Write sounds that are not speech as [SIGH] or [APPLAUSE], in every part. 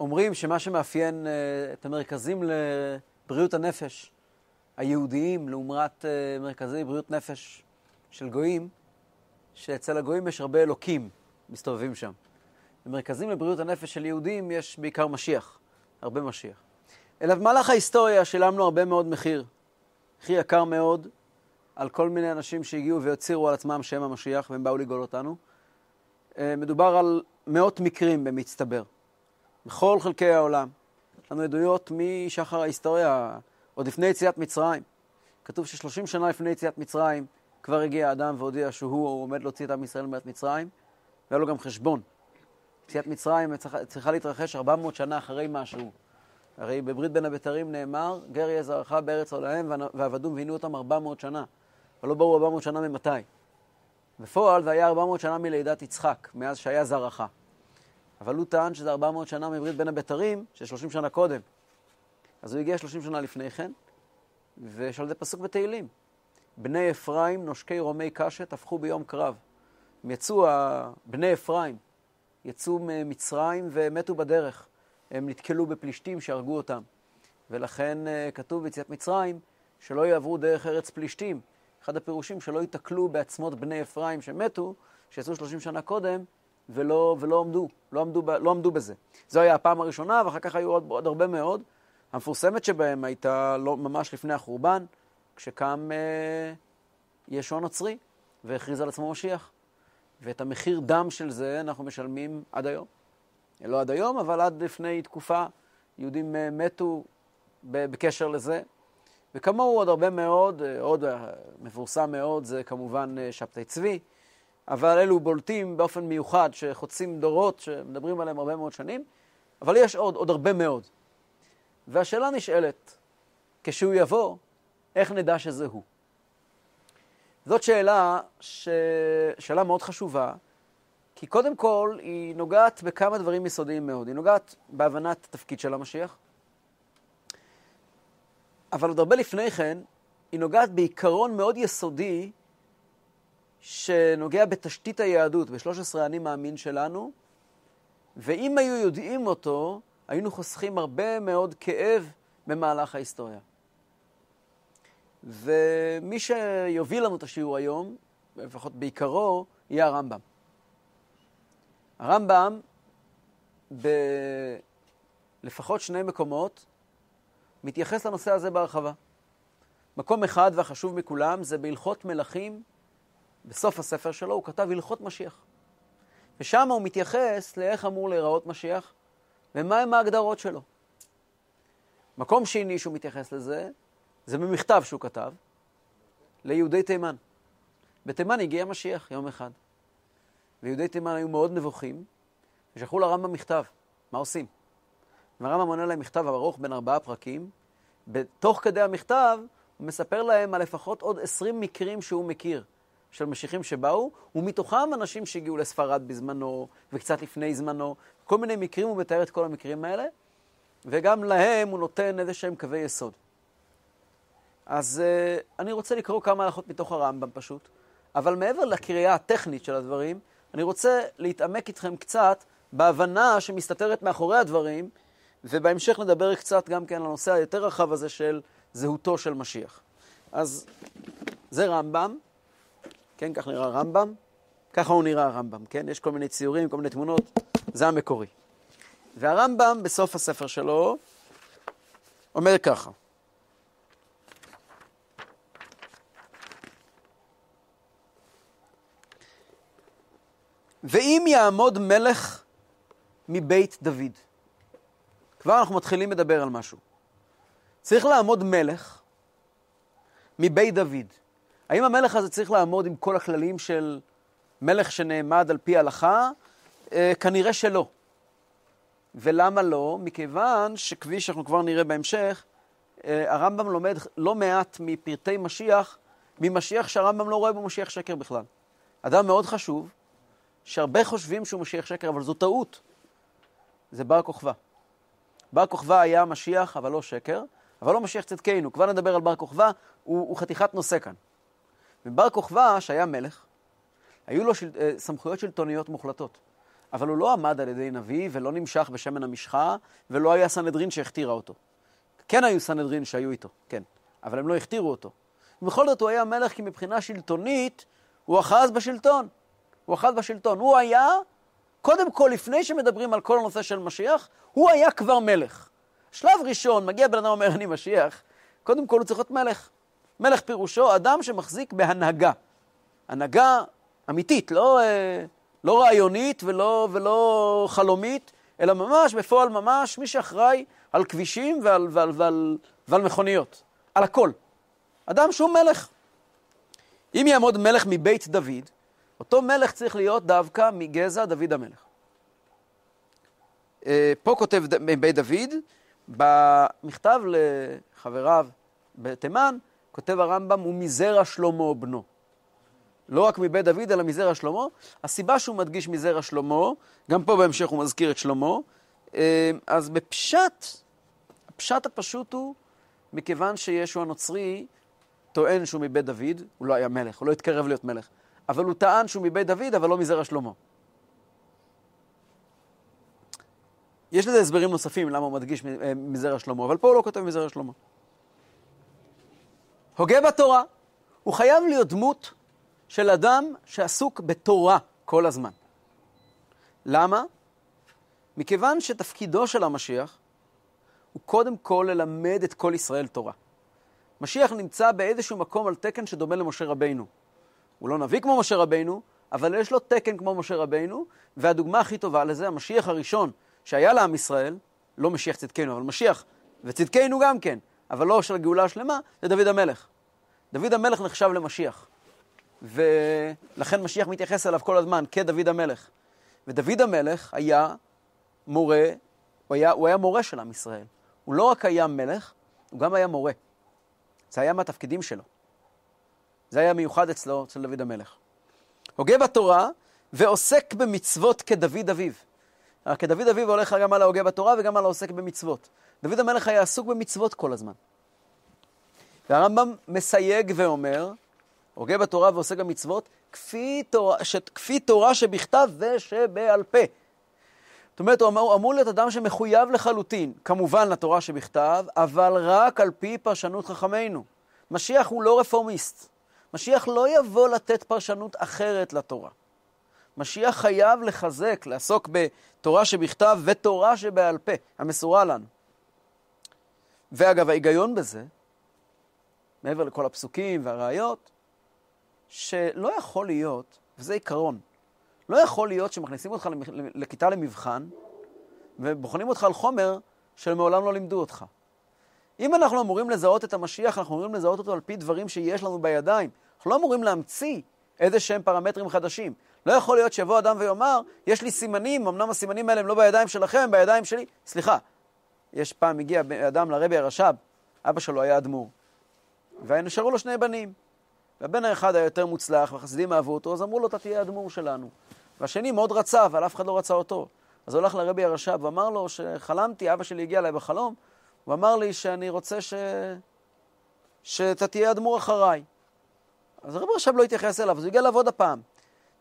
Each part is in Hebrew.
אומרים שמה שמאפיין אה, את המרכזים לבריאות הנפש היהודיים לעומת אה, מרכזי בריאות נפש של גויים, שאצל הגויים יש הרבה אלוקים מסתובבים שם. במרכזים לבריאות הנפש של יהודים יש בעיקר משיח, הרבה משיח. אלא במהלך ההיסטוריה שילמנו הרבה מאוד מחיר, מחיר יקר מאוד, על כל מיני אנשים שהגיעו והצהירו על עצמם שהם המשיח והם באו לגאול אותנו. אה, מדובר על מאות מקרים במצטבר, בכל חלקי העולם. יש לנו עדויות משחר ההיסטוריה, עוד לפני יציאת מצרים. כתוב ששלושים שנה לפני יציאת מצרים כבר הגיע אדם והודיע שהוא עומד להוציא את עם ישראל מארץ מצרים, והיה לו גם חשבון. יציאת מצרים צריכה להתרחש 400 שנה אחרי משהו. הרי בברית בין הבתרים נאמר, גר יהיה זרעך בארץ עולהם ועבדום ועינו אותם 400 שנה. אבל לא ברור 400 שנה ממתי. בפועל זה היה 400 שנה מלידת יצחק, מאז שהיה זרעך. אבל הוא טען שזה 400 שנה מברית בין הבתרים, של 30 שנה קודם. אז הוא הגיע 30 שנה לפני כן, ויש על זה פסוק בתהילים. בני אפרים, נושקי רומי קשת, הפכו ביום קרב. הם יצאו, בני אפרים, יצאו ממצרים ומתו בדרך. הם נתקלו בפלישתים שהרגו אותם. ולכן אה, כתוב ביציאת מצרים שלא יעברו דרך ארץ פלישתים. אחד הפירושים שלא ייתקלו בעצמות בני אפרים שמתו, שיצאו 30 שנה קודם, ולא, ולא עמדו, לא עמדו, לא עמדו בזה. זו הייתה הפעם הראשונה, ואחר כך היו עוד, עוד הרבה מאוד. המפורסמת שבהם הייתה לא, ממש לפני החורבן, כשקם אה, ישוע נוצרי והכריז על עצמו משיח. ואת המחיר דם של זה אנחנו משלמים עד היום. לא עד היום, אבל עד לפני תקופה יהודים אה, מתו בקשר לזה. וכמוהו עוד הרבה מאוד, אה, עוד אה, מפורסם מאוד זה כמובן שבתאי צבי, אבל אלו בולטים באופן מיוחד, שחוצים דורות, שמדברים עליהם הרבה מאוד שנים, אבל יש עוד, עוד הרבה מאוד. והשאלה נשאלת, כשהוא יבוא, איך נדע שזה הוא? זאת שאלה, ש... שאלה מאוד חשובה, כי קודם כל היא נוגעת בכמה דברים יסודיים מאוד. היא נוגעת בהבנת התפקיד של המשיח, אבל עוד הרבה לפני כן, היא נוגעת בעיקרון מאוד יסודי שנוגע בתשתית היהדות, ב-13 אני מאמין שלנו, ואם היו יודעים אותו, היינו חוסכים הרבה מאוד כאב במהלך ההיסטוריה. ומי שיוביל לנו את השיעור היום, לפחות בעיקרו, יהיה הרמב"ם. הרמב"ם, בלפחות שני מקומות, מתייחס לנושא הזה בהרחבה. מקום אחד והחשוב מכולם זה בהלכות מלכים, בסוף הספר שלו הוא כתב הלכות משיח. ושם הוא מתייחס לאיך אמור להיראות משיח ומהם ההגדרות שלו. מקום שני שהוא מתייחס לזה, זה במכתב שהוא כתב ליהודי תימן. בתימן הגיע משיח יום אחד. ויהודי תימן היו מאוד נבוכים, ושלחו לרמב"ם מכתב, מה עושים? והרמב"ם עונה להם מכתב ארוך בין ארבעה פרקים. בתוך כדי המכתב הוא מספר להם על לפחות עוד עשרים מקרים שהוא מכיר של משיחים שבאו, ומתוכם אנשים שהגיעו לספרד בזמנו, וקצת לפני זמנו. כל מיני מקרים, הוא מתאר את כל המקרים האלה, וגם להם הוא נותן איזה שהם קווי יסוד. אז uh, אני רוצה לקרוא כמה הלכות מתוך הרמב"ם פשוט, אבל מעבר לקריאה הטכנית של הדברים, אני רוצה להתעמק איתכם קצת בהבנה שמסתתרת מאחורי הדברים, ובהמשך נדבר קצת גם כן על הנושא היותר רחב הזה של זהותו של משיח. אז זה רמב"ם, כן, כך נראה רמב"ם, ככה הוא נראה הרמב"ם, כן? יש כל מיני ציורים, כל מיני תמונות, זה המקורי. והרמב"ם בסוף הספר שלו אומר ככה: ואם יעמוד מלך מבית דוד, כבר אנחנו מתחילים לדבר על משהו. צריך לעמוד מלך מבית דוד. האם המלך הזה צריך לעמוד עם כל הכללים של מלך שנעמד על פי ההלכה? אה, כנראה שלא. ולמה לא? מכיוון שכפי שאנחנו כבר נראה בהמשך, אה, הרמב"ם לומד לא מעט מפרטי משיח, ממשיח שהרמב"ם לא רואה בו משיח שקר בכלל. אדם מאוד חשוב, שהרבה חושבים שהוא משיח שקר, אבל זו טעות. זה בר כוכבא. בר כוכבא היה משיח, אבל לא שקר, אבל לא משיח צדקנו. כבר נדבר על בר כוכבא, הוא, הוא חתיכת נושא כאן. ובר כוכבא, שהיה מלך, היו לו של, אה, סמכויות שלטוניות מוחלטות. אבל הוא לא עמד על ידי נביא ולא נמשך בשמן המשחה, ולא היה סנהדרין שהכתירה אותו. כן היו סנהדרין שהיו איתו, כן, אבל הם לא הכתירו אותו. ובכל זאת הוא היה מלך כי מבחינה שלטונית הוא אחז בשלטון. הוא אחז בשלטון. הוא היה, קודם כל, לפני שמדברים על כל הנושא של משיח, הוא היה כבר מלך. שלב ראשון, מגיע בן אדם אומר אני משיח, קודם כל הוא צריך להיות מלך. מלך פירושו אדם שמחזיק בהנהגה. הנהגה אמיתית, לא, אה, לא רעיונית ולא, ולא חלומית, אלא ממש, בפועל ממש, מי שאחראי על כבישים ועל, ועל, ועל, ועל מכוניות. על הכל. אדם שהוא מלך. אם יעמוד מלך מבית דוד, אותו מלך צריך להיות דווקא מגזע דוד המלך. אה, פה כותב בית דוד, במכתב לחבריו בתימן, כותב הרמב"ם, הוא מזרע שלמה בנו. לא רק מבית דוד, אלא מזרע שלמה. הסיבה שהוא מדגיש מזרע שלמה, גם פה בהמשך הוא מזכיר את שלמה, אה, אז בפשט, הפשט הפשוט הוא, מכיוון שישו הנוצרי טוען שהוא מבית דוד, הוא לא היה מלך, הוא לא התקרב להיות מלך, אבל הוא טען שהוא מבית דוד, אבל לא מזרע שלמה. יש לזה הסברים נוספים למה הוא מדגיש אה, מזרע שלמה, אבל פה הוא לא כותב מזרע שלמה. הוגה בתורה, הוא חייב להיות דמות של אדם שעסוק בתורה כל הזמן. למה? מכיוון שתפקידו של המשיח הוא קודם כל ללמד את כל ישראל תורה. משיח נמצא באיזשהו מקום על תקן שדומה למשה רבינו. הוא לא נביא כמו משה רבינו, אבל יש לו תקן כמו משה רבינו, והדוגמה הכי טובה לזה, המשיח הראשון שהיה לעם ישראל, לא משיח צדקנו, אבל משיח, וצדקנו גם כן, אבל לא של הגאולה השלמה, זה דוד המלך. דוד המלך נחשב למשיח, ולכן משיח מתייחס אליו כל הזמן כדוד המלך. ודוד המלך היה מורה, הוא היה, הוא היה מורה של עם ישראל. הוא לא רק היה מלך, הוא גם היה מורה. זה היה מהתפקידים שלו. זה היה מיוחד אצלו, אצל דוד המלך. הוגה בתורה ועוסק במצוות כדוד אביו. כדוד אביו הולך גם על ההוגה בתורה וגם על העוסק במצוות. דוד המלך היה עסוק במצוות כל הזמן. והרמב"ם מסייג ואומר, הוגה בתורה ועוסק במצוות, כפי תורה, ש, כפי תורה שבכתב ושבעל פה. זאת אומרת, הוא אמור, הוא אמור להיות אדם שמחויב לחלוטין, כמובן לתורה שבכתב, אבל רק על פי פרשנות חכמינו. משיח הוא לא רפורמיסט. משיח לא יבוא לתת פרשנות אחרת לתורה. משיח חייב לחזק, לעסוק בתורה שבכתב ותורה שבעל פה, המסורה לנו. ואגב, ההיגיון בזה, מעבר לכל הפסוקים והראיות, שלא יכול להיות, וזה עיקרון, לא יכול להיות שמכניסים אותך לכיתה למבחן ובוחנים אותך על חומר שמעולם לא לימדו אותך. אם אנחנו אמורים לזהות את המשיח, אנחנו אמורים לזהות אותו על פי דברים שיש לנו בידיים. אנחנו לא אמורים להמציא איזה שהם פרמטרים חדשים. לא יכול להיות שיבוא אדם ויאמר, יש לי סימנים, אמנם הסימנים האלה הם לא בידיים שלכם, הם בידיים שלי. סליחה, יש פעם הגיע אדם לרבי הרש"ב, אבא שלו היה אדמו"ר, ונשארו לו שני בנים. והבן האחד היה יותר מוצלח, והחסידים אהבו אותו, אז אמרו לו, אתה תהיה אדמו"ר שלנו. והשני מאוד רצה, אבל אף אחד לא רצה אותו. אז הלך לרבי הרש"ב ואמר לו שחלמתי, אבא שלי הגיע אליי בחלום, הוא אמר לי שאני רוצה ש... שאתה תהיה אדמו"ר אחריי. אז הרבי הרש"ב לא התייחס אליו, אז הוא הגיע לעבוד הפעם.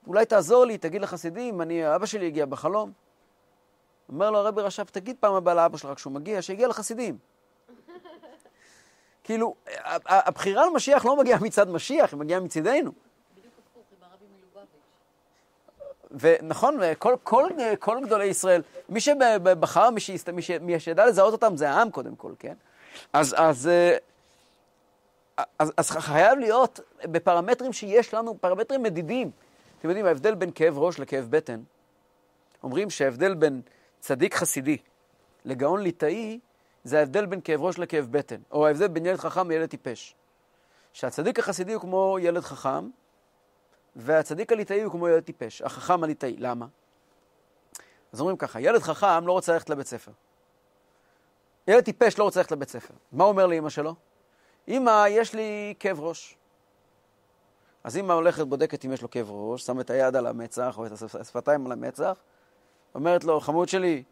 אולי תעזור לי, תגיד לחסידים, אני, אבא שלי הגיע בחלום. אומר לו הרבי רש"ב, תגיד פעם הבאה לאבא שלך כשהוא מגיע, שיגיע לחסידים. [LAUGHS] כאילו, הבחירה למשיח לא מגיעה מצד משיח, היא מגיעה מצידנו. ונכון, כל, כל, כל גדולי ישראל, מי שבחר, מי, שיסת, מי, ש, מי שידע לזהות אותם זה העם קודם כל, כן? אז, אז, אז, אז חייב להיות בפרמטרים שיש לנו, פרמטרים מדידים. אתם יודעים, ההבדל בין כאב ראש לכאב בטן, אומרים שההבדל בין צדיק חסידי לגאון ליטאי, זה ההבדל בין כאב ראש לכאב בטן, או ההבדל בין ילד חכם לילד טיפש. שהצדיק החסידי הוא כמו ילד חכם, והצדיק הליטאי הוא כמו ילד טיפש, החכם הליטאי. למה? אז אומרים ככה, ילד חכם לא רוצה ללכת לבית ספר. ילד טיפש לא רוצה ללכת לבית ספר. מה אומר לאמא שלו? אמא, יש לי כאב ראש. אז אמא הולכת, בודקת אם יש לו כאב ראש, שמה את היד על המצח או את השפתיים על המצח, אומרת לו, חמוד שלי,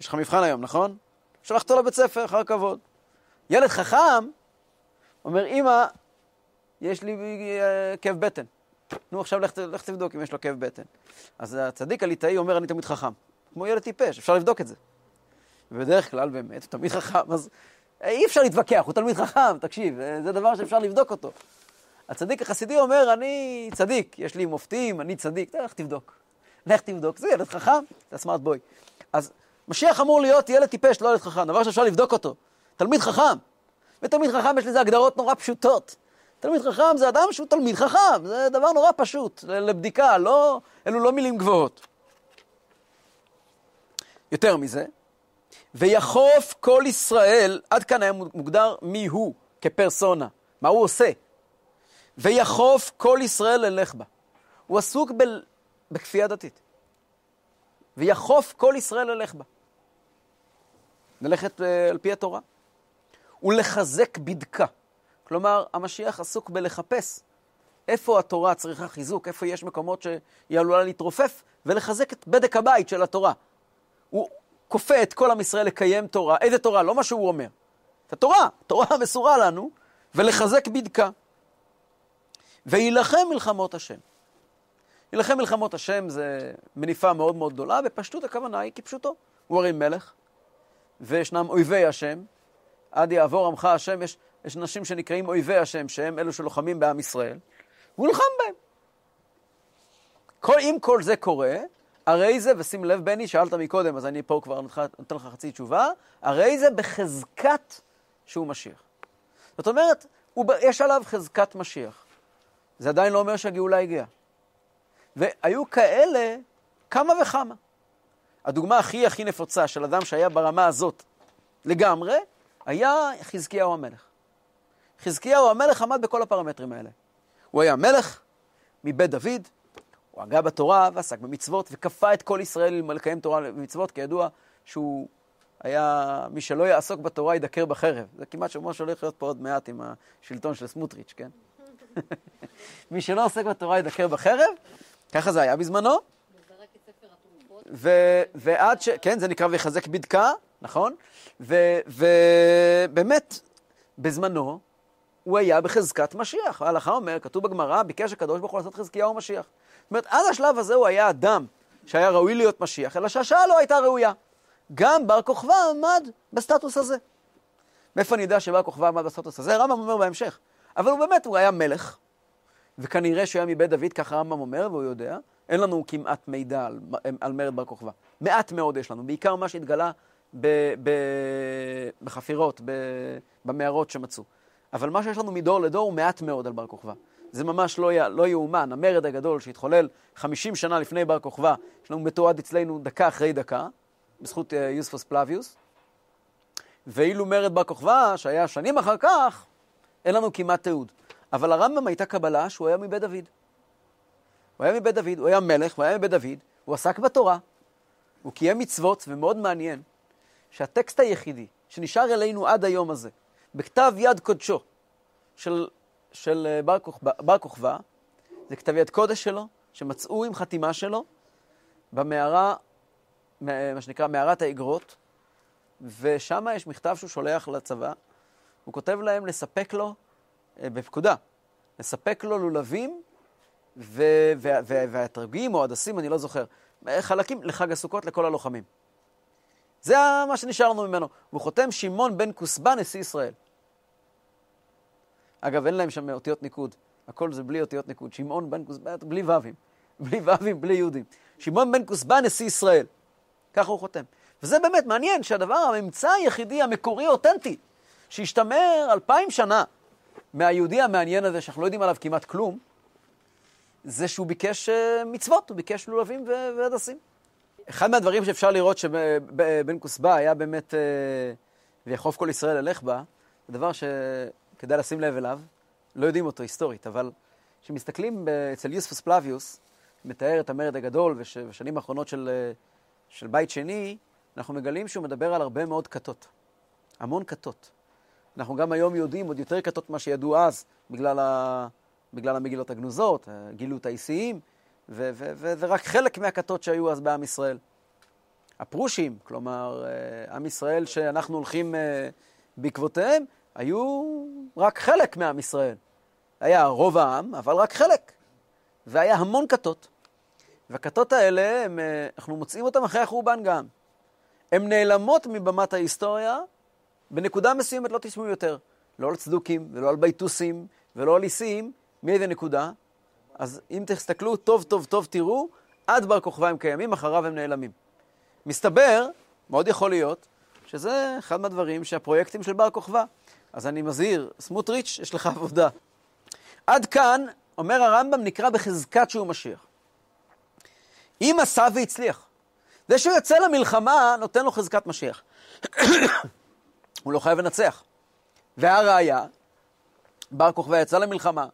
יש לך מבחן היום, נכון? שלח אותו לבית ספר, אחר כבוד. ילד חכם אומר, אמא, יש לי uh, כאב בטן. נו, עכשיו לך, לך תבדוק אם יש לו כאב בטן. אז הצדיק הליטאי אומר, אני תמיד חכם. כמו ילד טיפש, אפשר לבדוק את זה. ובדרך כלל, באמת, הוא תמיד חכם, אז אי אפשר להתווכח, הוא תלמיד חכם, תקשיב, זה דבר שאפשר לבדוק אותו. הצדיק החסידי אומר, אני צדיק, יש לי מופתים, אני צדיק, לך תבדוק. לך תבדוק, זה ילד חכם, זה סמארט בוי. אז משיח אמור להיות ילד טיפש, לא ילד חכם, דבר שאפשר לבדוק אותו. תלמיד חכם. ותלמיד חכם יש לזה הגדרות נורא פשוטות. תלמיד חכם זה אדם שהוא תלמיד חכם, זה דבר נורא פשוט לבדיקה, לא, אלו לא מילים גבוהות. יותר מזה, ויחוף כל ישראל, עד כאן היה מוגדר מי הוא כפרסונה, מה הוא עושה. ויחוף כל ישראל ללך בה. הוא עסוק ב... בכפייה דתית. ויחוף כל ישראל ללך בה. ללכת uh, על פי התורה. ולחזק בדקה. כלומר, המשיח עסוק בלחפש איפה התורה צריכה חיזוק, איפה יש מקומות שהיא עלולה להתרופף, ולחזק את בדק הבית של התורה. הוא כופה את כל עם ישראל לקיים תורה. איזה תורה? לא מה שהוא אומר. את התורה, תורה המסורה לנו, ולחזק בדקה. ויילחם מלחמות השם. יילחם מלחמות השם זה מניפה מאוד מאוד גדולה, בפשטות הכוונה היא כפשוטו. הוא הרי מלך, וישנם אויבי השם. עד יעבור עמך השם, יש, יש אנשים שנקראים אויבי השם, שהם אלו שלוחמים בעם ישראל. הוא נלחם בהם. כל, אם כל זה קורה, הרי זה, ושים לב, בני, שאלת מקודם, אז אני פה כבר נותן לך חצי תשובה, הרי זה בחזקת שהוא משיח. זאת אומרת, הוא, יש עליו חזקת משיח. זה עדיין לא אומר שהגאולה הגיעה. והיו כאלה כמה וכמה. הדוגמה הכי הכי נפוצה של אדם שהיה ברמה הזאת לגמרי, היה חזקיהו המלך. חזקיהו המלך עמד בכל הפרמטרים האלה. הוא היה מלך מבית דוד, הוא הגה בתורה ועסק במצוות, וכפה את כל ישראל לקיים תורה ומצוות, כידוע שהוא היה, מי שלא יעסוק בתורה ידקר בחרב. זה כמעט כמו שהולך להיות פה עוד מעט עם השלטון של סמוטריץ', כן? [LAUGHS] מי שלא עוסק בתורה ידקר בחרב, ככה זה היה בזמנו. ועד ש... כן, זה נקרא ויחזק בדקה, נכון? ובאמת, בזמנו, הוא היה בחזקת משיח. ההלכה אומר, כתוב בגמרא, ביקש הקדוש ברוך הוא לעשות חזקיהו משיח. זאת אומרת, עד השלב הזה הוא היה אדם שהיה ראוי להיות משיח, אלא שהשעה לא הייתה ראויה. גם בר כוכבא עמד בסטטוס הזה. מאיפה אני יודע שבר כוכבא עמד בסטטוס הזה? רמב"ם אומר בהמשך. אבל הוא באמת, הוא היה מלך, וכנראה שהוא היה מבית דוד, ככה רמב"ם אומר, והוא יודע. אין לנו כמעט מידע על, על מרד בר כוכבא. מעט מאוד יש לנו, בעיקר מה שהתגלה ב, ב, בחפירות, ב, במערות שמצאו. אבל מה שיש לנו מדור לדור הוא מעט מאוד על בר כוכבא. זה ממש לא, לא יאומן. המרד הגדול שהתחולל 50 שנה לפני בר כוכבא, יש לנו מתועד אצלנו דקה אחרי דקה, בזכות uh, יוספוס פלביוס. ואילו מרד בר כוכבא, שהיה שנים אחר כך, אין לנו כמעט תיעוד. אבל הרמב"ם הייתה קבלה שהוא היה מבית דוד. הוא היה מבית דוד, הוא היה מלך, הוא היה מבית דוד, הוא עסק בתורה, הוא קיים מצוות, ומאוד מעניין שהטקסט היחידי שנשאר אלינו עד היום הזה, בכתב יד קודשו של, של אה, בר, כוכבא, בר כוכבא, זה כתב יד קודש שלו, שמצאו עם חתימה שלו במערה, מה שנקרא מערת האגרות, ושם יש מכתב שהוא שולח לצבא, הוא כותב להם לספק לו, אה, בפקודה, לספק לו לולבים והתרגים או הדסים, אני לא זוכר, חלקים לחג הסוכות לכל הלוחמים. זה מה שנשאר לנו ממנו. והוא חותם שמעון בן כוסבא, נשיא ישראל. אגב, אין להם שם אותיות ניקוד. הכל זה בלי אותיות ניקוד. שמעון בן כוסבא, בלי ו"ים. בלי ו"ים, בלי יהודים. שמעון בן כוסבא, נשיא ישראל. ככה הוא חותם. וזה באמת מעניין שהדבר, הממצא היחידי, המקורי, אותנטי, שהשתמר אלפיים שנה מהיהודי המעניין הזה, שאנחנו לא יודעים עליו כמעט כלום, זה שהוא ביקש אה, מצוות, הוא ביקש לולבים והדסים. אחד מהדברים שאפשר לראות שבן כוסבא היה באמת, אה, ויחוף כל ישראל ללך בה, זה דבר שכדאי לשים לב אליו, לא יודעים אותו היסטורית, אבל כשמסתכלים אצל יוספוס פלביוס, מתאר את המרד הגדול ושנים האחרונות של, אה, של בית שני, אנחנו מגלים שהוא מדבר על הרבה מאוד כתות. המון כתות. אנחנו גם היום יודעים עוד יותר כתות ממה שידעו אז, בגלל ה... בגלל המגילות הגנוזות, הגילות האיסיים, ורק חלק מהכתות שהיו אז בעם ישראל. הפרושים, כלומר, אה, עם ישראל שאנחנו הולכים אה, בעקבותיהם, היו רק חלק מעם ישראל. היה רוב העם, אבל רק חלק. והיה המון כתות. והכתות האלה, הם, אה, אנחנו מוצאים אותן אחרי החורבן גם. הן נעלמות מבמת ההיסטוריה, בנקודה מסוימת לא תשמעו יותר. לא על צדוקים, ולא על בייטוסים, ולא על איסים, מאיזה נקודה? אז אם תסתכלו טוב טוב טוב תראו, עד בר כוכבא הם קיימים, אחריו הם נעלמים. מסתבר, מאוד יכול להיות, שזה אחד מהדברים שהפרויקטים של בר כוכבא. אז אני מזהיר, סמוטריץ', יש לך עבודה. עד כאן, אומר הרמב"ם, נקרא בחזקת שהוא משיח. אם עשה והצליח. זה שהוא יוצא למלחמה, נותן לו חזקת משיח. הוא לא חייב לנצח. והראיה, בר כוכבא יצא למלחמה,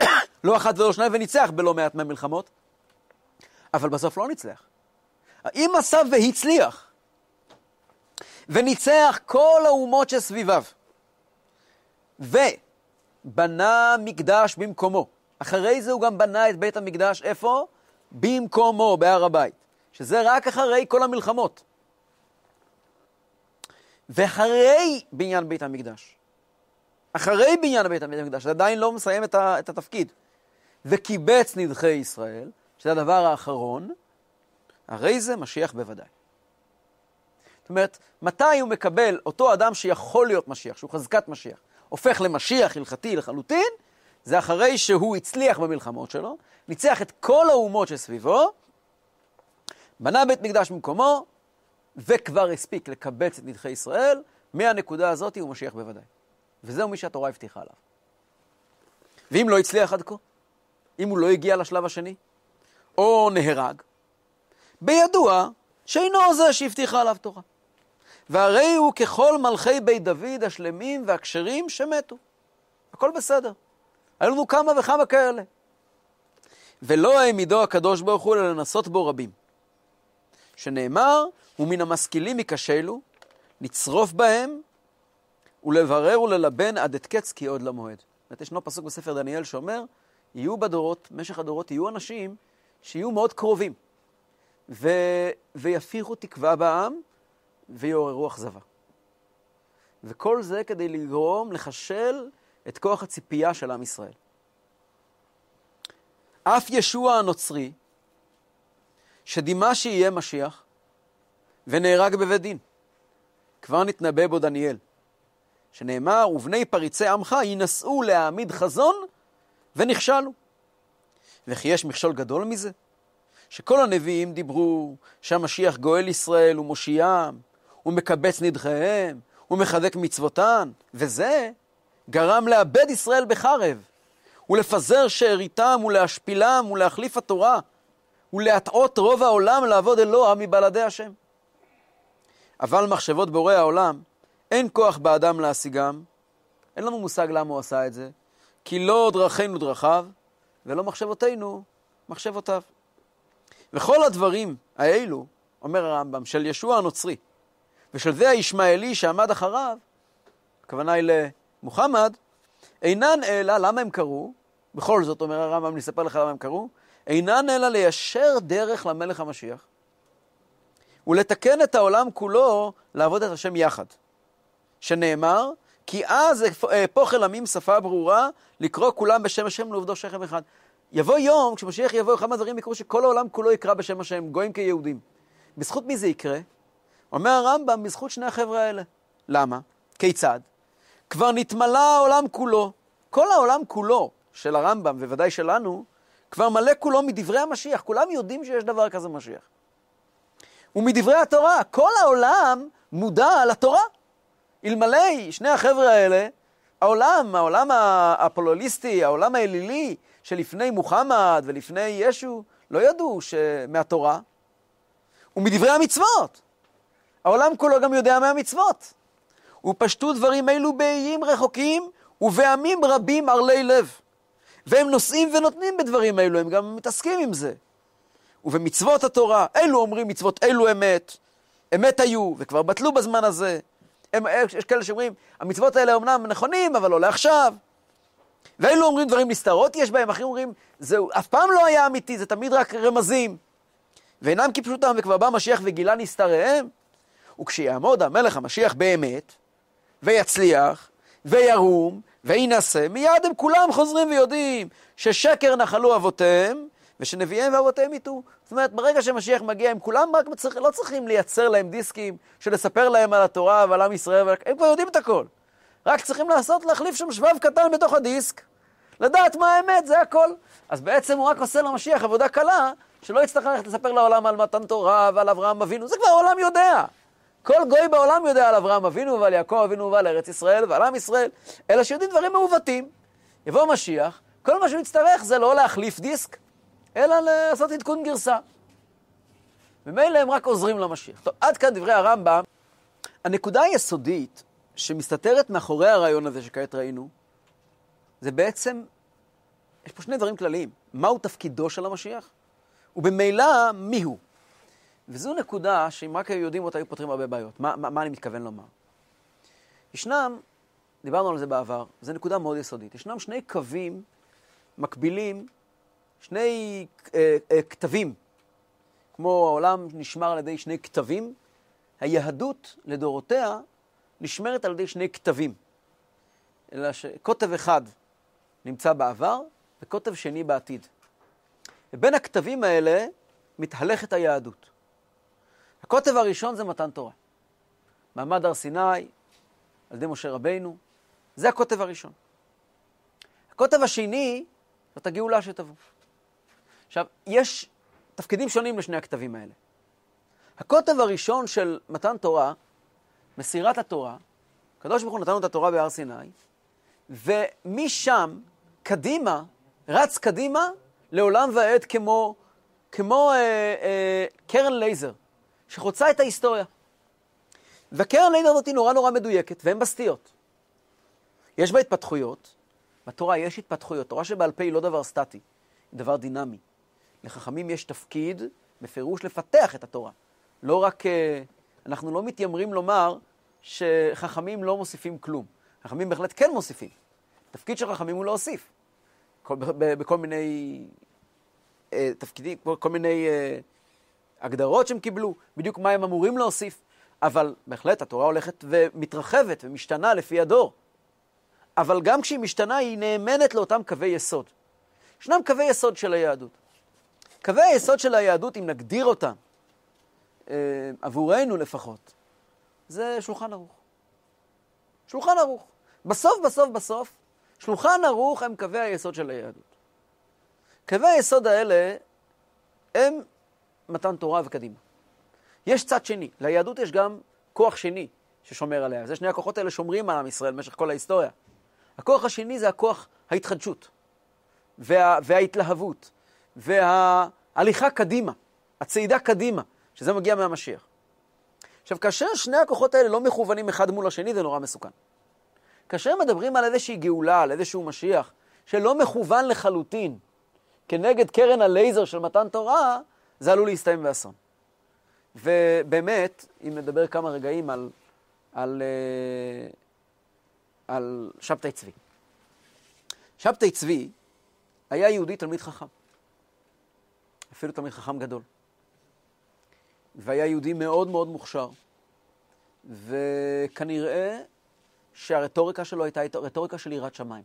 [COUGHS] לא אחת ולא שניים וניצח בלא מעט מהמלחמות, אבל בסוף לא ניצח. אם עשה והצליח, וניצח כל האומות שסביביו, ובנה מקדש במקומו, אחרי זה הוא גם בנה את בית המקדש, איפה? במקומו, בהר הבית, שזה רק אחרי כל המלחמות. ואחרי בניין בית המקדש, אחרי בניין בית המקדש, זה עדיין לא מסיים את, ה, את התפקיד, וקיבץ נדחי ישראל, שזה הדבר האחרון, הרי זה משיח בוודאי. זאת אומרת, מתי הוא מקבל, אותו אדם שיכול להיות משיח, שהוא חזקת משיח, הופך למשיח הלכתי לחלוטין, זה אחרי שהוא הצליח במלחמות שלו, ניצח את כל האומות שסביבו, בנה בית מקדש במקומו, וכבר הספיק לקבץ את נדחי ישראל, מהנקודה הזאת הוא משיח בוודאי. וזהו מי שהתורה הבטיחה עליו. ואם לא הצליח עד כה, אם הוא לא הגיע לשלב השני, או נהרג, בידוע שאינו זה שהבטיחה עליו תורה. והרי הוא ככל מלכי בית דוד השלמים והכשרים שמתו. הכל בסדר. היו לנו כמה וכמה כאלה. ולא העמידו הקדוש ברוך הוא אלא לנסות בו רבים. שנאמר, ומן המשכילים ייכשלו, לצרוף בהם ולברר וללבן עד את קץ כי עוד למועד. זאת ישנו פסוק בספר דניאל שאומר, יהיו בדורות, במשך הדורות, יהיו אנשים שיהיו מאוד קרובים, ו... ויפיחו תקווה בעם ויעוררו אכזבה. וכל זה כדי לגרום לחשל את כוח הציפייה של עם ישראל. אף ישוע הנוצרי, שדימה שיהיה משיח, ונהרג בבית דין. כבר נתנבא בו דניאל, שנאמר, ובני פריצי עמך ינסו להעמיד חזון ונכשלו. וכי יש מכשול גדול מזה? שכל הנביאים דיברו שהמשיח גואל ישראל ומושיעם, ומקבץ נדחיהם, ומחזק מצוותן, וזה גרם לאבד ישראל בחרב, ולפזר שאריתם, ולהשפילם, ולהחליף התורה, ולהטעות רוב העולם לעבוד אלוה מבלעדי השם. אבל מחשבות בורא העולם, אין כוח באדם להשיגם, אין לנו מושג למה הוא עשה את זה, כי לא דרכינו דרכיו, ולא מחשבותינו מחשבותיו. וכל הדברים האלו, אומר הרמב"ם, של ישוע הנוצרי, ושל זה הישמעאלי שעמד אחריו, הכוונה היא למוחמד, אינן אלא, למה הם קרו? בכל זאת, אומר הרמב"ם, אני אספר לך למה הם קרו, אינן אלא ליישר דרך למלך המשיח, ולתקן את העולם כולו לעבוד את השם יחד. שנאמר, כי אז אהפוך אל עמים שפה ברורה, לקרוא כולם בשם השם ולעובדו שכם אחד. יבוא יום, כשמשיח יבוא, אחד מהדברים יקרו שכל העולם כולו יקרא בשם השם, גויים כיהודים. בזכות מי זה יקרה? אומר הרמב"ם, בזכות שני החבר'ה האלה. למה? כיצד? כבר נתמלא העולם כולו. כל העולם כולו של הרמב"ם, ובוודאי שלנו, כבר מלא כולו מדברי המשיח. כולם יודעים שיש דבר כזה משיח. ומדברי התורה, כל העולם מודע לתורה. אלמלא שני החבר'ה האלה, העולם, העולם הפולוליסטי, העולם האלילי, שלפני מוחמד ולפני ישו, לא ידעו מהתורה ומדברי המצוות. העולם כולו גם יודע מהמצוות. ופשטו דברים אלו באיים רחוקים ובעמים רבים ערלי לב. והם נושאים ונותנים בדברים אלו, הם גם מתעסקים עם זה. ובמצוות התורה, אלו אומרים מצוות אלו אמת, אמת היו, וכבר בטלו בזמן הזה. הם, יש כאלה שאומרים, המצוות האלה אומנם נכונים, אבל לא לעכשיו. ואלו אומרים דברים נסתרות יש בהם, אחרים אומרים, זהו אף פעם לא היה אמיתי, זה תמיד רק רמזים. ואינם כפשוטם, וכבר בא משיח וגילה נסתריהם. וכשיעמוד המלך המשיח באמת, ויצליח, וירום, וינסה, מיד הם כולם חוזרים ויודעים ששקר נחלו אבותיהם, ושנביאיהם ואבותיהם יטעו. זאת אומרת, ברגע שמשיח מגיע, הם כולם רק צריך, לא צריכים לייצר להם דיסקים, שלספר להם על התורה ועל עם ישראל, הם כבר יודעים את הכל. רק צריכים לעשות, להחליף שם שבב קטן בתוך הדיסק, לדעת מה האמת, זה הכל. אז בעצם הוא רק עושה למשיח עבודה קלה, שלא יצטרך ללכת לספר לעולם על מתן תורה ועל אברהם אבינו, זה כבר העולם יודע. כל גוי בעולם יודע על אברהם אבינו ועל יעקב אבינו ועל ארץ ישראל ועל עם ישראל, אלא שיודעים דברים מעוותים. יבוא משיח, כל מה שהוא יצטרך זה לא להחליף דיסק, אלא לעשות עדכון גרסה. ומילא הם רק עוזרים למשיח. טוב, עד כאן דברי הרמב"ם. הנקודה היסודית שמסתתרת מאחורי הרעיון הזה שכעת ראינו, זה בעצם, יש פה שני דברים כלליים. מהו תפקידו של המשיח? ובמילא, מיהו? וזו נקודה שאם רק היו יודעים אותה, היו פותרים הרבה בעיות. מה, מה, מה אני מתכוון לומר? ישנם, דיברנו על זה בעבר, זו נקודה מאוד יסודית. ישנם שני קווים מקבילים, שני אה, אה, כתבים, כמו העולם נשמר על ידי שני כתבים, היהדות לדורותיה נשמרת על ידי שני כתבים. אלא שקוטב אחד נמצא בעבר וקוטב שני בעתיד. ובין הכתבים האלה מתהלכת היהדות. הקוטב הראשון זה מתן תורה. מעמד הר סיני, על ידי משה רבינו, זה הקוטב הראשון. הקוטב השני זאת הגאולה שתבוא. עכשיו, יש תפקידים שונים לשני הכתבים האלה. הקוטב הראשון של מתן תורה, מסירת התורה, הקדוש ברוך הוא נתן לנו את התורה בהר סיני, ומשם, קדימה, רץ קדימה לעולם ועד כמו, כמו אה, אה, קרן לייזר, שחוצה את ההיסטוריה. וקרן לייזר הזאת היא נורא נורא מדויקת, ואין בה סטיות. יש בה התפתחויות, בתורה יש התפתחויות. תורה שבעל פה היא לא דבר סטטי, היא דבר דינמי. לחכמים יש תפקיד, בפירוש, לפתח את התורה. לא רק, אה, אנחנו לא מתיימרים לומר שחכמים לא מוסיפים כלום. חכמים בהחלט כן מוסיפים. תפקיד של חכמים הוא להוסיף. כל, בכל מיני אה, תפקידים, כל, מיני אה, הגדרות שהם קיבלו, בדיוק מה הם אמורים להוסיף. אבל בהחלט התורה הולכת ומתרחבת ומשתנה לפי הדור. אבל גם כשהיא משתנה, היא נאמנת לאותם קווי יסוד. ישנם קווי יסוד של היהדות. קווי היסוד של היהדות, אם נגדיר אותם, אה, עבורנו לפחות, זה שולחן ערוך. שולחן ערוך. בסוף, בסוף, בסוף, שולחן ערוך הם קווי היסוד של היהדות. קווי היסוד האלה הם מתן תורה וקדימה. יש צד שני, ליהדות יש גם כוח שני ששומר עליה. זה שני הכוחות האלה שומרים על עם ישראל במשך כל ההיסטוריה. הכוח השני זה הכוח ההתחדשות, וה, וההתלהבות, וההליכה קדימה, הצעידה קדימה, שזה מגיע מהמשיח. עכשיו, כאשר שני הכוחות האלה לא מכוונים אחד מול השני, זה נורא מסוכן. כאשר מדברים על איזושהי גאולה, על איזשהו משיח, שלא מכוון לחלוטין כנגד קרן הלייזר של מתן תורה, זה עלול להסתיים באסון. ובאמת, אם נדבר כמה רגעים על, על, אה, על שבתאי צבי. שבתאי צבי היה יהודי תלמיד חכם, אפילו תלמיד חכם גדול, והיה יהודי מאוד מאוד מוכשר, וכנראה שהרטוריקה שלו הייתה רטוריקה של יראת שמיים.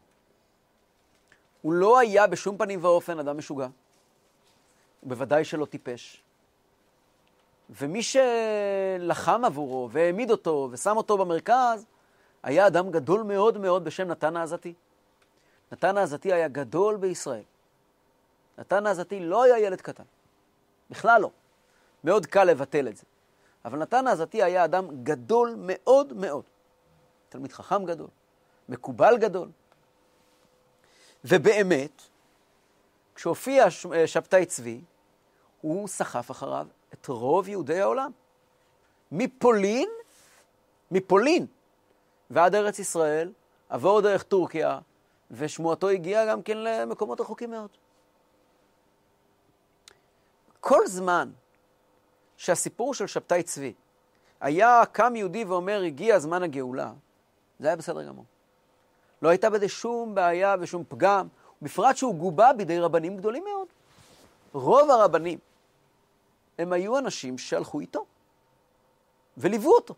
הוא לא היה בשום פנים ואופן אדם משוגע, הוא בוודאי שלא טיפש. ומי שלחם עבורו והעמיד אותו ושם אותו במרכז, היה אדם גדול מאוד מאוד בשם נתן העזתי. נתן העזתי היה גדול בישראל. נתן העזתי לא היה ילד קטן, בכלל לא. מאוד קל לבטל את זה. אבל נתן העזתי היה אדם גדול מאוד מאוד. תלמיד חכם גדול, מקובל גדול. ובאמת, כשהופיע אה, שבתאי צבי, הוא סחף אחריו את רוב יהודי העולם. מפולין, מפולין ועד ארץ ישראל, עבור דרך טורקיה, ושמועתו הגיעה גם כן למקומות רחוקים מאוד. כל זמן שהסיפור של שבתאי צבי היה קם יהודי ואומר, הגיע זמן הגאולה, זה היה בסדר גמור. לא הייתה בזה שום בעיה ושום פגם, בפרט שהוא גובה בידי רבנים גדולים מאוד. רוב הרבנים הם היו אנשים שהלכו איתו וליוו אותו.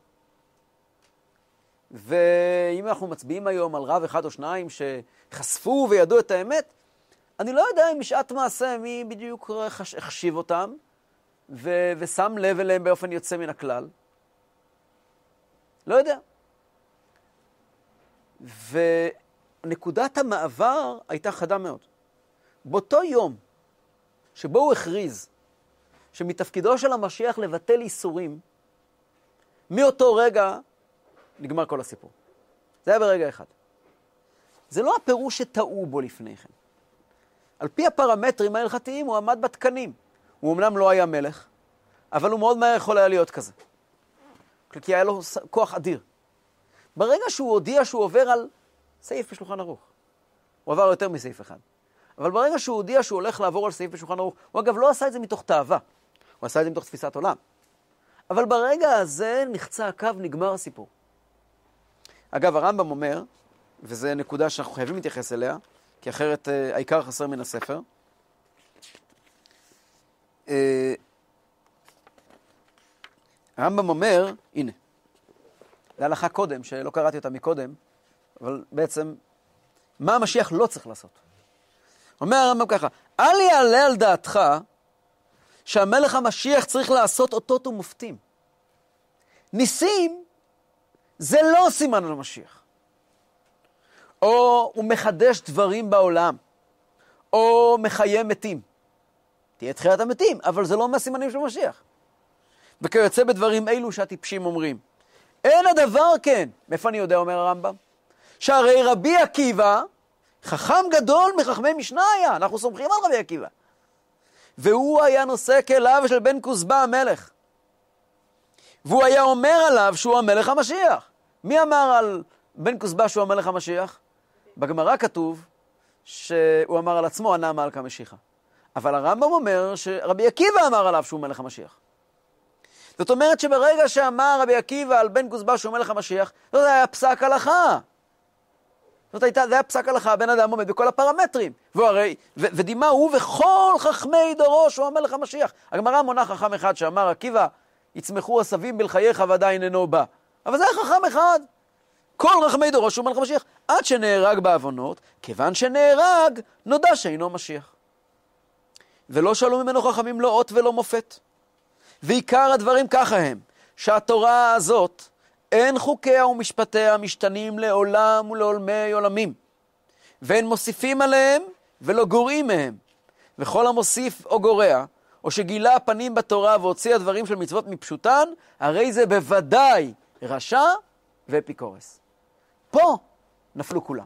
ואם אנחנו מצביעים היום על רב אחד או שניים שחשפו וידעו את האמת, אני לא יודע אם בשעת מעשה מי בדיוק החשיב אותם ו- ושם לב אליהם באופן יוצא מן הכלל. לא יודע. ונקודת המעבר הייתה חדה מאוד. באותו יום שבו הוא הכריז שמתפקידו של המשיח לבטל איסורים, מאותו רגע נגמר כל הסיפור. זה היה ברגע אחד. זה לא הפירוש שטעו בו לפני כן. על פי הפרמטרים ההלכתיים הוא עמד בתקנים. הוא אמנם לא היה מלך, אבל הוא מאוד מהר יכול היה להיות כזה. כי היה לו כוח אדיר. ברגע שהוא הודיע שהוא עובר על סעיף בשולחן ערוך, הוא עבר יותר מסעיף אחד. אבל ברגע שהוא הודיע שהוא הולך לעבור על סעיף בשולחן ערוך, הוא אגב לא עשה את זה מתוך תאווה, הוא עשה את זה מתוך תפיסת עולם. אבל ברגע הזה נחצה הקו, נגמר הסיפור. אגב, הרמב"ם אומר, וזו נקודה שאנחנו חייבים להתייחס אליה, כי אחרת אה, העיקר חסר מן הספר. אה, הרמב"ם אומר, הנה, זו הלכה קודם, שלא קראתי אותה מקודם, אבל בעצם, מה המשיח לא צריך לעשות? אומר הרמב"ם ככה, אל יעלה על דעתך שהמלך המשיח צריך לעשות אותות ומופתים. ניסים זה לא סימן על המשיח. או הוא מחדש דברים בעולם, או מחיה מתים. תהיה תחיית המתים, אבל זה לא מהסימנים של משיח. וכיוצא בדברים אלו שהטיפשים אומרים. אין הדבר כן. מאיפה אני יודע, אומר הרמב"ם? שהרי רבי עקיבא, חכם גדול מחכמי משנה היה, אנחנו סומכים על רבי עקיבא. והוא היה נושא כליו של בן כוסבא המלך. והוא היה אומר עליו שהוא המלך המשיח. מי אמר על בן כוסבא שהוא המלך המשיח? בגמרא כתוב שהוא אמר על עצמו, ענה מלכה משיחה. אבל הרמב"ם אומר שרבי עקיבא אמר עליו שהוא מלך המשיח. זאת אומרת שברגע שאמר רבי עקיבא על בן כוסבא שהוא מלך המשיח, זה היה פסק הלכה. זאת הייתה, זה היה פסק הלכה, הבן אדם עומד בכל הפרמטרים. והרי, ו, ודימה הוא וכל חכמי דורו שהוא המלך המשיח. הגמרא מונה חכם אחד שאמר, עקיבא, יצמחו עשבים בלחייך ועדיין אינו בא. אבל זה היה חכם אחד. כל רחמי דורו שהוא מלך המשיח, עד שנהרג בעוונות, כיוון שנהרג, נודע שאינו משיח. ולא שאלו ממנו חכמים לא אות ולא מופת. ועיקר הדברים ככה הם, שהתורה הזאת, אין חוקיה ומשפטיה משתנים לעולם ולעולמי עולמים, ואין מוסיפים עליהם ולא גורעים מהם. וכל המוסיף או גורע, או שגילה פנים בתורה והוציא הדברים של מצוות מפשוטן, הרי זה בוודאי רשע ואפיקורס. פה נפלו כולם.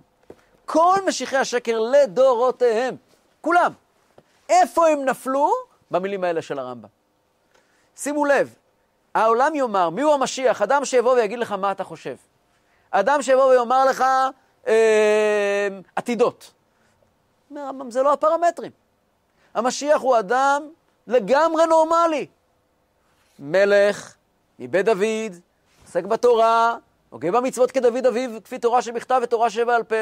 כל משיחי השקר לדורותיהם, כולם. איפה הם נפלו? במילים האלה של הרמב"ם. שימו לב, העולם יאמר, מיהו המשיח? אדם שיבוא ויגיד לך מה אתה חושב. אדם שיבוא ויאמר לך אה, עתידות. אומר הרמב"ם, זה לא הפרמטרים. המשיח הוא אדם לגמרי נורמלי. מלך, מבית דוד, עוסק בתורה, הוגה במצוות כדוד אביו, כפי תורה שבכתב ותורה שבעל פה,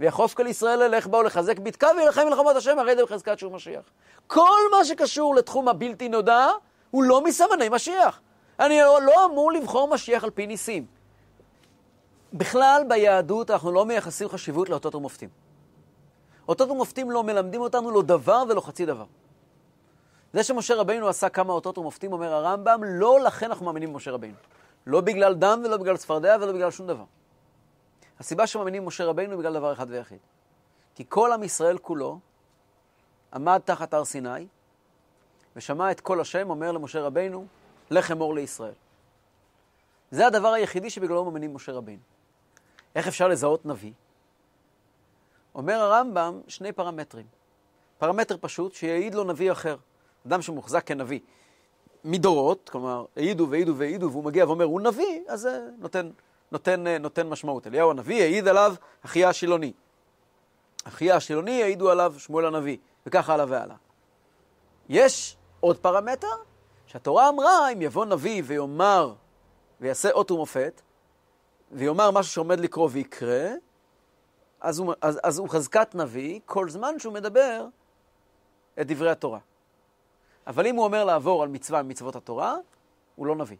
ויחוף כל ישראל אלך בה ולחזק בתקה וילחם מלחמות השם, הרי זה בחזקת שהוא משיח. כל מה שקשור לתחום הבלתי נודע, הוא לא מסמני משיח. אני לא, לא אמור לבחור משיח על פי ניסים. בכלל, ביהדות אנחנו לא מייחסים חשיבות לאותות ומופתים. אותות ומופתים לא מלמדים אותנו לא דבר ולא חצי דבר. זה שמשה רבינו עשה כמה אותות ומופתים, אומר הרמב"ם, לא לכן אנחנו מאמינים במשה רבינו. לא בגלל דם ולא בגלל צפרדע ולא בגלל שום דבר. הסיבה שמאמינים במשה רבינו היא בגלל דבר אחד ויחיד. כי כל עם ישראל כולו עמד תחת הר סיני ושמע את קול השם אומר למשה רבינו, לך אמור לישראל. זה הדבר היחידי שבגללו מאמינים משה רבינו. איך אפשר לזהות נביא? אומר הרמב"ם שני פרמטרים. פרמטר פשוט, שיעיד לו נביא אחר. אדם שמוחזק כנביא מדורות, כלומר, העידו והעידו והעידו, והוא מגיע ואומר, הוא נביא, אז זה נותן, נותן, נותן משמעות. אליהו הנביא העיד עליו אחיה השילוני. אחיה השילוני העידו עליו שמואל הנביא, וכך הלאה והלאה. יש עוד פרמטר, שהתורה אמרה, אם יבוא נביא ויאמר, ויעשה אות ומופת, ויאמר משהו שעומד לקרוא ויקרה, אז הוא, אז, אז הוא חזקת נביא כל זמן שהוא מדבר את דברי התורה. אבל אם הוא אומר לעבור על מצווה ממצוות התורה, הוא לא נביא.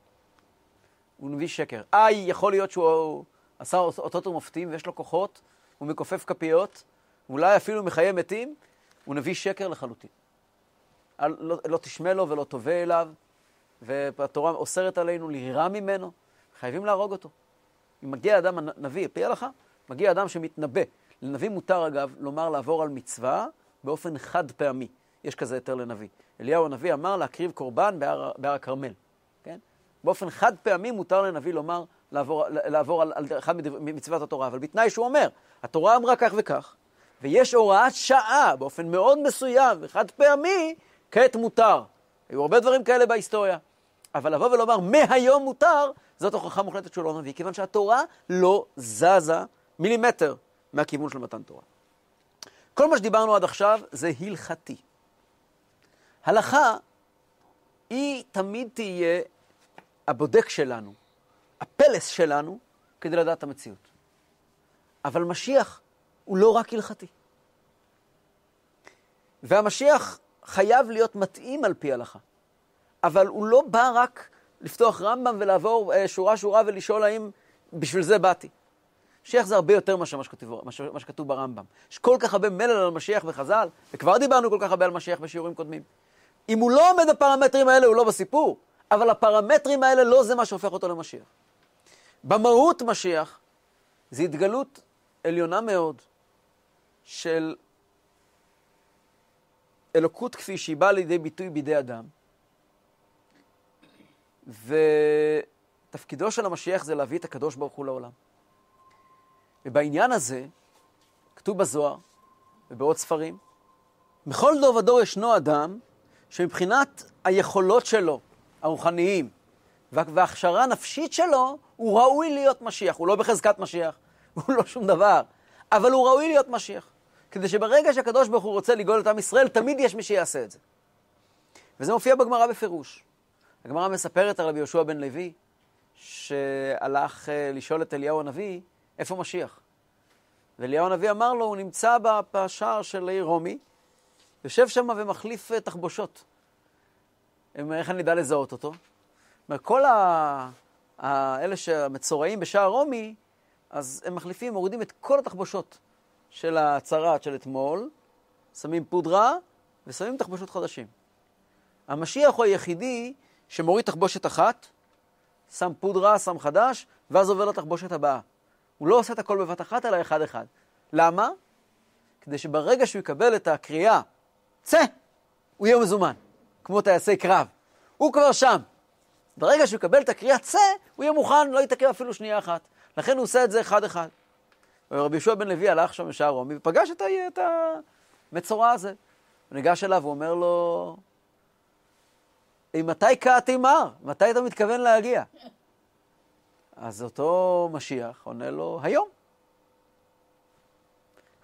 הוא נביא שקר. איי, יכול להיות שהוא עשה אותות ומופתים ויש לו כוחות, הוא מכופף כפיות, אולי אפילו מחיי מתים, הוא נביא שקר לחלוטין. אל, לא, לא תשמע לו ולא תובע אליו, והתורה אוסרת עלינו ליראה ממנו, חייבים להרוג אותו. אם מגיע אדם, נביא, פי הלכה, מגיע אדם שמתנבא. לנביא מותר, אגב, לומר לעבור על מצווה באופן חד פעמי. יש כזה היתר לנביא. אליהו הנביא אמר להקריב קורבן בהר הכרמל. כן? באופן חד פעמי מותר לנביא לומר, לעבור, לעבור על, על אחד ממצוות התורה, אבל בתנאי שהוא אומר, התורה אמרה כך וכך, ויש הוראת שעה באופן מאוד מסוים וחד פעמי, כעת מותר. היו הרבה דברים כאלה בהיסטוריה. אבל לבוא ולומר, מהיום מותר, זאת הוכחה מוחלטת שהוא לא נביא, כיוון שהתורה לא זזה מילימטר מהכיוון של מתן תורה. כל מה שדיברנו עד עכשיו זה הלכתי. הלכה היא תמיד תהיה הבודק שלנו, הפלס שלנו, כדי לדעת את המציאות. אבל משיח הוא לא רק הלכתי. והמשיח חייב להיות מתאים על פי הלכה. אבל הוא לא בא רק לפתוח רמב"ם ולעבור אה, שורה-שורה ולשאול האם בשביל זה באתי. משיח זה הרבה יותר מאשר מה שכתוב ברמב"ם. יש כל כך הרבה מלל על משיח וחז"ל, וכבר דיברנו כל כך הרבה על משיח בשיעורים קודמים. אם הוא לא עומד בפרמטרים האלה, הוא לא בסיפור, אבל הפרמטרים האלה לא זה מה שהופך אותו למשיח. במהות משיח זה התגלות עליונה מאוד של אלוקות כפי שהיא באה לידי ביטוי בידי אדם, ותפקידו של המשיח זה להביא את הקדוש ברוך הוא לעולם. ובעניין הזה, כתוב בזוהר ובעוד ספרים, בכל דור ודור ישנו אדם שמבחינת היכולות שלו, הרוחניים, וההכשרה הנפשית שלו, הוא ראוי להיות משיח. הוא לא בחזקת משיח, [LAUGHS] הוא לא שום דבר, אבל הוא ראוי להיות משיח. כדי שברגע שהקדוש ברוך הוא רוצה לגאול את עם ישראל, תמיד יש מי שיעשה את זה. וזה מופיע בגמרא בפירוש. הגמרא מספרת על רבי יהושע בן לוי, שהלך אה, לשאול את אליהו הנביא, איפה משיח? ואליהו הנביא אמר לו, הוא נמצא בשער של העיר רומי, יושב שם ומחליף אה, תחבושות. איך אני אדע לזהות אותו? כל ה... האלה שהמצורעים בשער רומי, אז הם מחליפים, מורידים את כל התחבושות של הצרעת של אתמול, שמים פודרה ושמים תחבושות חדשים. המשיח הוא היחידי שמוריד תחבושת אחת, שם פודרה, שם חדש, ואז עובר לתחבושת הבאה. הוא לא עושה את הכל בבת אחת, אלא אחד-אחד. למה? כדי שברגע שהוא יקבל את הקריאה, צא, הוא יהיה מזומן, כמו טייסי קרב. הוא כבר שם. ברגע שהוא יקבל את הקריאה צא, הוא יהיה מוכן, לא יתעכב אפילו שנייה אחת. לכן הוא עושה את זה אחד-אחד. ורבי יהושע בן לוי הלך שם בשער רומי ופגש את, את המצורע הזה. הוא ניגש אליו ואומר לו, מתי קעתי מר? מתי אתה מתכוון להגיע? אז אותו משיח עונה לו, היום.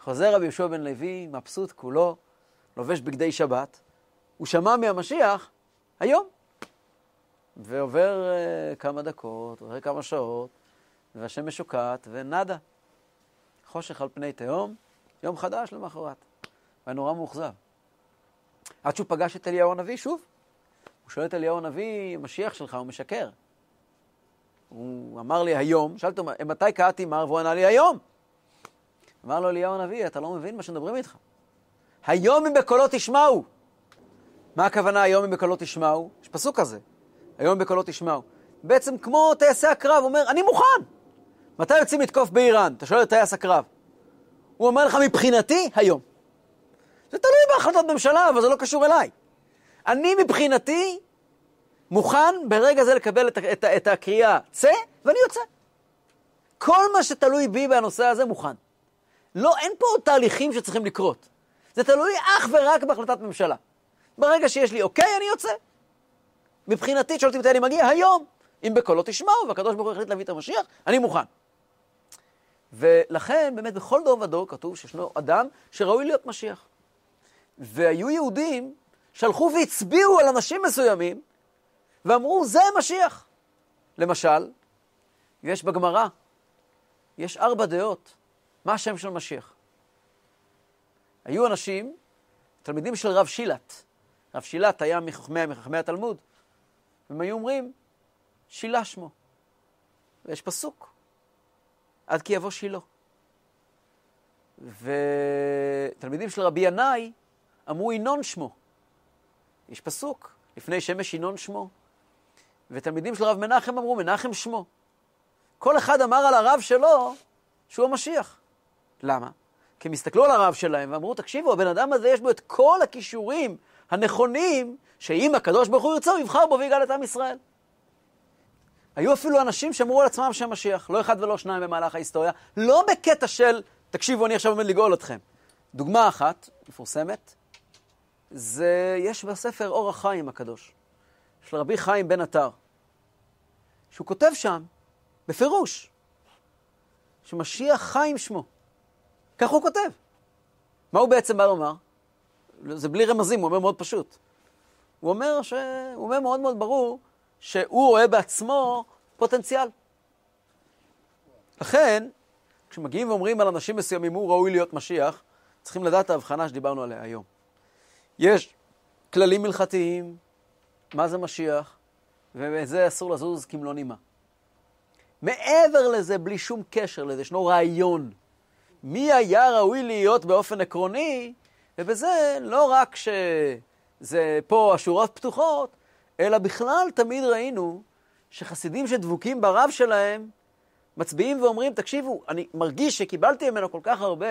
חוזר רבי יהושע בן לוי, מבסוט כולו, לובש בגדי שבת, הוא שמע מהמשיח, היום. ועובר uh, כמה דקות, עובר כמה שעות, והשמש שוקעת, ונדה. חושך על פני תהום, יום חדש למחרת. והיה נורא מאוכזב. עד שהוא פגש את אליהו הנביא שוב. הוא שואל את אליהו הנביא, המשיח שלך, הוא משקר. הוא אמר לי היום, שאלתי אותו, מתי קראתי מר? והוא ענה לי היום. אמר לו אליהו הנביא, אתה לא מבין מה שמדברים איתך. היום אם בקולו תשמעו. מה הכוונה היום אם בקולו תשמעו? יש פסוק כזה, היום אם בקולו תשמעו. בעצם כמו טייסי הקרב, הוא אומר, אני מוכן. מתי יוצאים לתקוף באיראן? אתה שואל את טייס הקרב. הוא אומר לך, מבחינתי, היום. זה תלוי בהחלטות ממשלה, אבל זה לא קשור אליי. אני מבחינתי מוכן ברגע זה לקבל את, את, את הקריאה, צא, ואני יוצא. כל מה שתלוי בי בנושא הזה מוכן. לא, אין פה עוד תהליכים שצריכים לקרות. זה תלוי אך ורק בהחלטת ממשלה. ברגע שיש לי אוקיי, אני יוצא. מבחינתי, שואלתי מתי אני מגיע, היום. אם בקולו תשמעו, והקדוש ברוך הוא החליט להביא את המשיח, אני מוכן. ולכן, באמת, בכל דור ודור כתוב שישנו אדם שראוי להיות משיח. והיו יהודים שהלכו והצביעו על אנשים מסוימים, ואמרו, זה משיח. למשל, יש בגמרא, יש ארבע דעות, מה השם של משיח. היו אנשים, תלמידים של רב שילת. רב שילת היה מחכמי, מחכמי התלמוד, והם היו אומרים, שילה שמו. ויש פסוק, עד כי יבוא שילה. ותלמידים של רבי ינאי אמרו ינון שמו. יש פסוק, לפני שמש ינון שמו. ותלמידים של רב מנחם אמרו מנחם שמו. כל אחד אמר על הרב שלו שהוא המשיח. למה? כי הם הסתכלו על הרב שלהם ואמרו, תקשיבו, הבן אדם הזה יש בו את כל הכישורים הנכונים, שאם הקדוש ברוך הוא ירצה, הוא יבחר בו ויגאל את עם ישראל. היו אפילו אנשים שאמרו על עצמם שהם משיח, לא אחד ולא שניים במהלך ההיסטוריה, לא בקטע של, תקשיבו, אני עכשיו עומד לגאול אתכם. דוגמה אחת, מפורסמת, זה, יש בספר אור החיים הקדוש, של רבי חיים בן עטר, שהוא כותב שם, בפירוש, שמשיח חיים שמו. כך הוא כותב. מה הוא בעצם בא לומר? זה בלי רמזים, הוא אומר מאוד פשוט. הוא אומר, ש... הוא אומר מאוד מאוד ברור שהוא רואה בעצמו פוטנציאל. לכן, כשמגיעים ואומרים על אנשים מסוימים, הוא ראוי להיות משיח, צריכים לדעת את ההבחנה שדיברנו עליה היום. יש כללים הלכתיים, מה זה משיח, ובזה אסור לזוז כמלוא נימה. מעבר לזה, בלי שום קשר לזה, ישנו רעיון. מי היה ראוי להיות באופן עקרוני, ובזה לא רק שזה פה השורות פתוחות, אלא בכלל תמיד ראינו שחסידים שדבוקים ברב שלהם מצביעים ואומרים, תקשיבו, אני מרגיש שקיבלתי ממנו כל כך הרבה,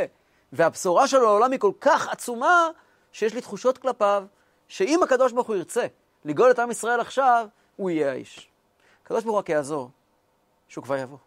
והבשורה שלו לעולם היא כל כך עצומה, שיש לי תחושות כלפיו, שאם הקדוש ברוך הוא ירצה לגאול את עם ישראל עכשיו, הוא יהיה האיש. הקדוש ברוך הוא רק יעזור שהוא כבר יבוא.